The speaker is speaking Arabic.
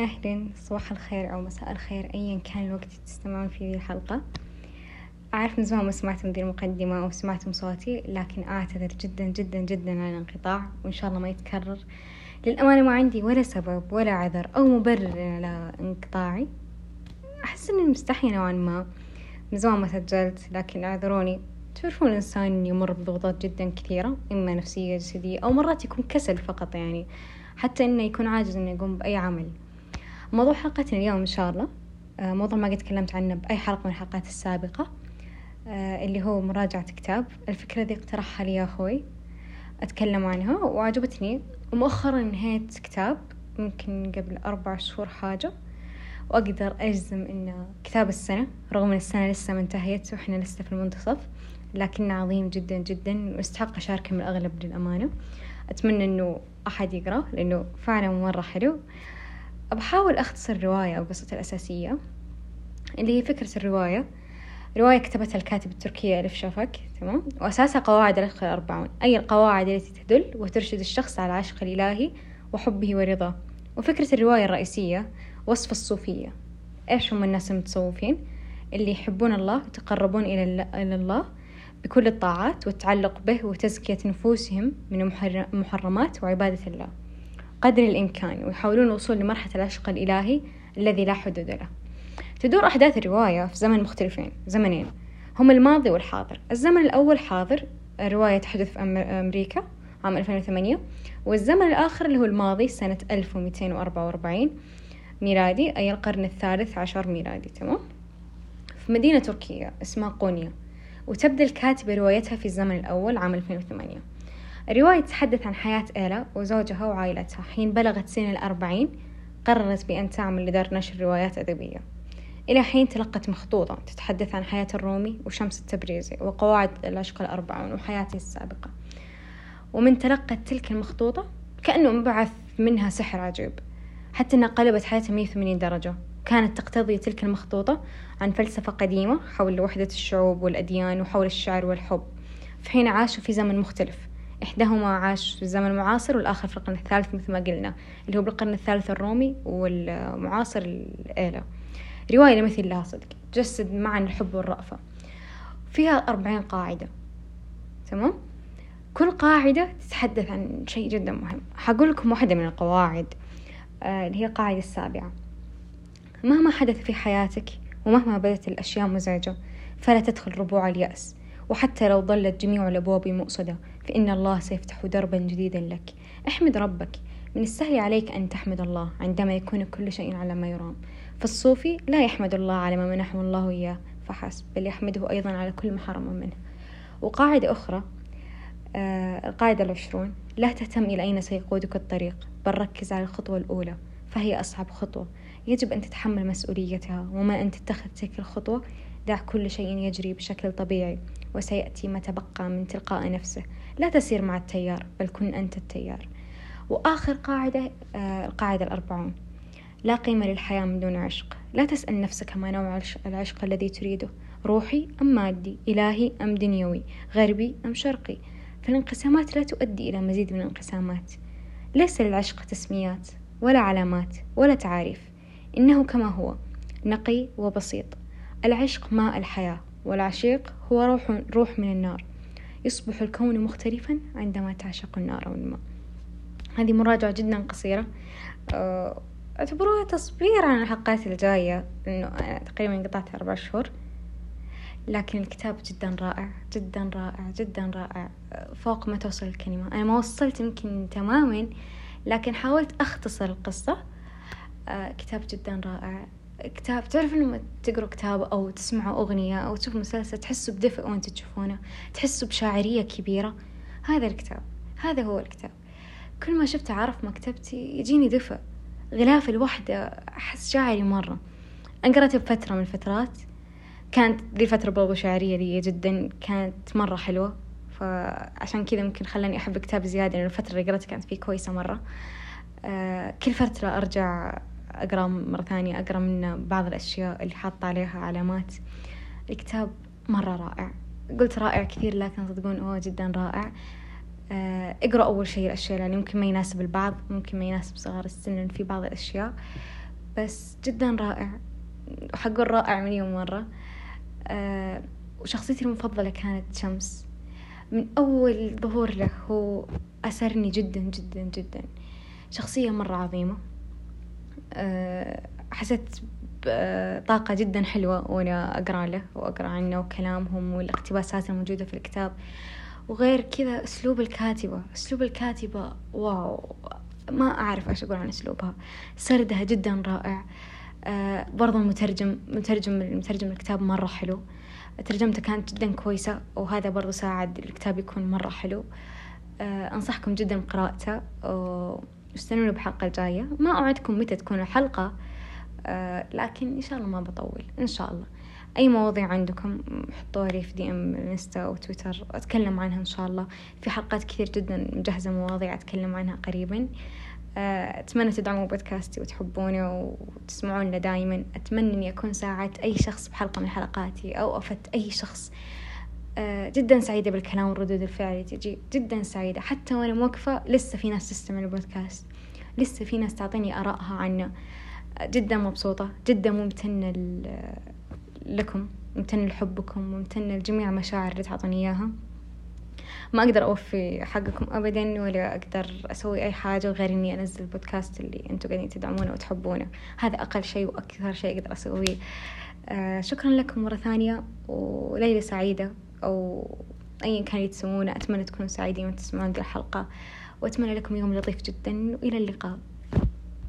أهلا صباح الخير أو مساء الخير أيا كان الوقت تستمعون فيه الحلقة. أعرف من زمان ما سمعتم ذي المقدمة أو سمعتم صوتي لكن أعتذر جدا جدا جدا عن الانقطاع وإن شاء الله ما يتكرر. للأمانة ما عندي ولا سبب ولا عذر أو مبرر على انقطاعي. أحس إني مستحية نوعا ما. من زمان ما سجلت لكن أعذروني. تعرفون الإنسان يمر بضغوطات جدا كثيرة إما نفسية جسدية أو مرات يكون كسل فقط يعني. حتى إنه يكون عاجز إنه يقوم بأي عمل. موضوع حلقتنا اليوم إن شاء الله آه، موضوع ما قد تكلمت عنه بأي حلقة من الحلقات السابقة آه، اللي هو مراجعة كتاب. الفكرة ذي اقترحها لي أخوي أتكلم عنها. وعجبتني ومؤخرا نهيت كتاب يمكن قبل أربع شهور حاجة. وأقدر أجزم إنه كتاب السنة رغم إن السنة لسه ما انتهيت وإحنا لسه في المنتصف لكنه عظيم جدا جدا واستحق أشاركه من الأغلب للأمانة. أتمنى إنه أحد يقرأ لأنه فعلا مرة حلو. بحاول أختصر الرواية أو قصة الأساسية اللي هي فكرة الرواية. رواية كتبتها الكاتب التركي ألف شفك تمام؟ وأساسها قواعد العشق الأربعون أي القواعد التي تدل وترشد الشخص على العشق الإلهي وحبه ورضاه. وفكرة الرواية الرئيسية وصف الصوفية. إيش هم الناس المتصوفين؟ اللي يحبون الله ويتقربون إلى الله بكل الطاعات والتعلق به وتزكية نفوسهم من المحرمات وعبادة الله. قدر الإمكان ويحاولون الوصول لمرحلة العشق الإلهي الذي لا حدود له. تدور أحداث الرواية في زمن مختلفين زمنين. هم الماضي والحاضر. الزمن الأول حاضر الرواية تحدث في أمريكا عام 2008 والزمن الآخر اللي هو الماضي سنة 1244 ميلادي أي القرن الثالث عشر ميلادي تمام؟ في مدينة تركية اسمها قونيا وتبدأ الكاتبة روايتها في الزمن الأول عام 2008 الرواية تتحدث عن حياة إيلا وزوجها وعائلتها حين بلغت سن الأربعين قررت بأن تعمل لدار نشر روايات أدبية. إلى حين تلقت مخطوطة تتحدث عن حياة الرومي وشمس التبريزي وقواعد العشق الأربعون وحياته السابقة. ومن تلقت تلك المخطوطة كأنه انبعث منها سحر عجيب حتى أنها قلبت حياتها 180 درجة. كانت تقتضي تلك المخطوطة عن فلسفة قديمة حول وحدة الشعوب والأديان وحول الشعر والحب في حين عاشوا في زمن مختلف. إحداهما عاش في الزمن المعاصر والآخر في القرن الثالث مثل ما قلنا اللي هو بالقرن الثالث الرومي والمعاصر الإيلا رواية لمثل لها صدق تجسد معنى الحب والرأفة. فيها أربعين قاعدة تمام؟ كل قاعدة تتحدث عن شيء جدا مهم. حقول لكم واحدة من القواعد آه اللي هي القاعدة السابعة. مهما حدث في حياتك ومهما بدت الأشياء مزعجة فلا تدخل ربوع اليأس. وحتى لو ظلت جميع الأبواب مؤصدة فإن الله سيفتح دربا جديدا لك. أحمد ربك من السهل عليك أن تحمد الله عندما يكون كل شيء على ما يرام. فالصوفي لا يحمد الله على ما منحه الله إياه فحسب بل يحمده أيضا على كل ما حرم منه. وقاعدة أخرى آه القاعدة العشرون لا تهتم إلى أين سيقودك الطريق بل ركز على الخطوة الأولى فهي أصعب خطوة. يجب أن تتحمل مسؤوليتها وما أن تتخذ تلك الخطوة دع كل شيء يجري بشكل طبيعي. وسيأتي ما تبقى من تلقاء نفسه. لا تسير مع التيار بل كن أنت التيار. وآخر قاعدة آه القاعدة الأربعون. لا قيمة للحياة من دون عشق. لا تسأل نفسك ما نوع العشق الذي تريده. روحي أم مادي؟ إلهي أم دنيوي؟ غربي أم شرقي؟ فالانقسامات لا تؤدي إلى مزيد من الانقسامات. ليس للعشق تسميات ولا علامات ولا تعاريف. إنه كما هو نقي وبسيط. العشق ماء الحياة. والعشيق هو روح, روح من النار. يصبح الكون مختلفا عندما تعشق النار أو الماء هذه مراجعة جدا قصيرة. آه، أعتبروها تصبير عن الحلقات الجاية لأنه أنا تقريبا قطعت أربع شهور. لكن الكتاب جدا رائع جدا رائع جدا رائع. فوق ما توصل الكلمة. أنا ما وصلت يمكن تماما لكن حاولت أختصر القصة. آه، كتاب جدا رائع. كتاب تعرف لما تقروا كتاب أو تسمعوا أغنية أو تشوفوا مسلسل تحسوا بدفء وأنتوا تشوفونه تحسوا بشاعرية كبيرة. هذا الكتاب هذا هو الكتاب. كل ما شفته عارف مكتبتي يجيني دفء. غلاف الوحدة أحس شاعري مرة. أنا قرأته بفترة من الفترات. كانت ذي فترة برضو شعرية لي جدا كانت مرة حلوة. فعشان كذا ممكن خلاني أحب الكتاب زيادة لأن الفترة اللي قرأتها كانت فيه كويسة مرة. آه كل فترة أرجع أقرأ مرة ثانية أقرأ منه بعض الأشياء اللي حاطة عليها علامات. الكتاب مرة رائع. قلت رائع كثير لكن صدقون هو جدا رائع. آه، اقرأ أول شيء الأشياء اللي ممكن ما يناسب البعض ممكن ما يناسب صغار السن في بعض الأشياء. بس جدا رائع. وحقول رائع مليون مرة. آه، وشخصيتي المفضلة كانت شمس. من أول ظهور له هو أسرني جدا جدا جدا. شخصية مرة عظيمة. حسيت بطاقة جدا حلوة وأنا أقرأ له وأقرأ عنه وكلامهم والاقتباسات الموجودة في الكتاب. وغير كذا أسلوب الكاتبة أسلوب الكاتبة واو ما أعرف إيش أقول عن أسلوبها. سردها جدا رائع. آه برضو المترجم مترجم مترجم الكتاب مرة حلو. ترجمته كانت جدا كويسة وهذا برضو ساعد الكتاب يكون مرة حلو. آه أنصحكم جدا بقراءته واستنوني بحلقة الجاية. ما أوعدكم متى تكون الحلقة آه لكن إن شاء الله ما بطول. إن شاء الله. أي مواضيع عندكم حطوها لي في دي إم إنستا أو تويتر. أتكلم عنها إن شاء الله. في حلقات كثير جدا مجهزة مواضيع أتكلم عنها قريبا. آه، أتمنى تدعموا بودكاستي وتحبوني وتسمعون له دايما. أتمنى إني أكون ساعدت أي شخص بحلقة من حلقاتي أو أفدت أي شخص. جدا سعيدة بالكلام وردود الفعل اللي تجي. جدا سعيدة. حتى وأنا موقفة لسه في ناس تستمع البودكاست لسه في ناس تعطيني آرائها عنه. جدا مبسوطة. جدا ممتنة لكم. ممتنة لحبكم. ممتنة لجميع المشاعر اللي تعطوني إياها. ما أقدر أوفي حقكم أبدا ولا أقدر أسوي أي حاجة غير إني أنزل البودكاست اللي أنتم قاعدين تدعمونه وتحبونه. هذا أقل شيء وأكثر شيء أقدر أسويه. آه شكرا لكم مرة ثانية. وليلة سعيدة. أو أيا كان اللي تسمونه أتمنى تكونوا سعيدين وتسمعون الحلقة وأتمنى لكم يوم لطيف جدا وإلى اللقاء.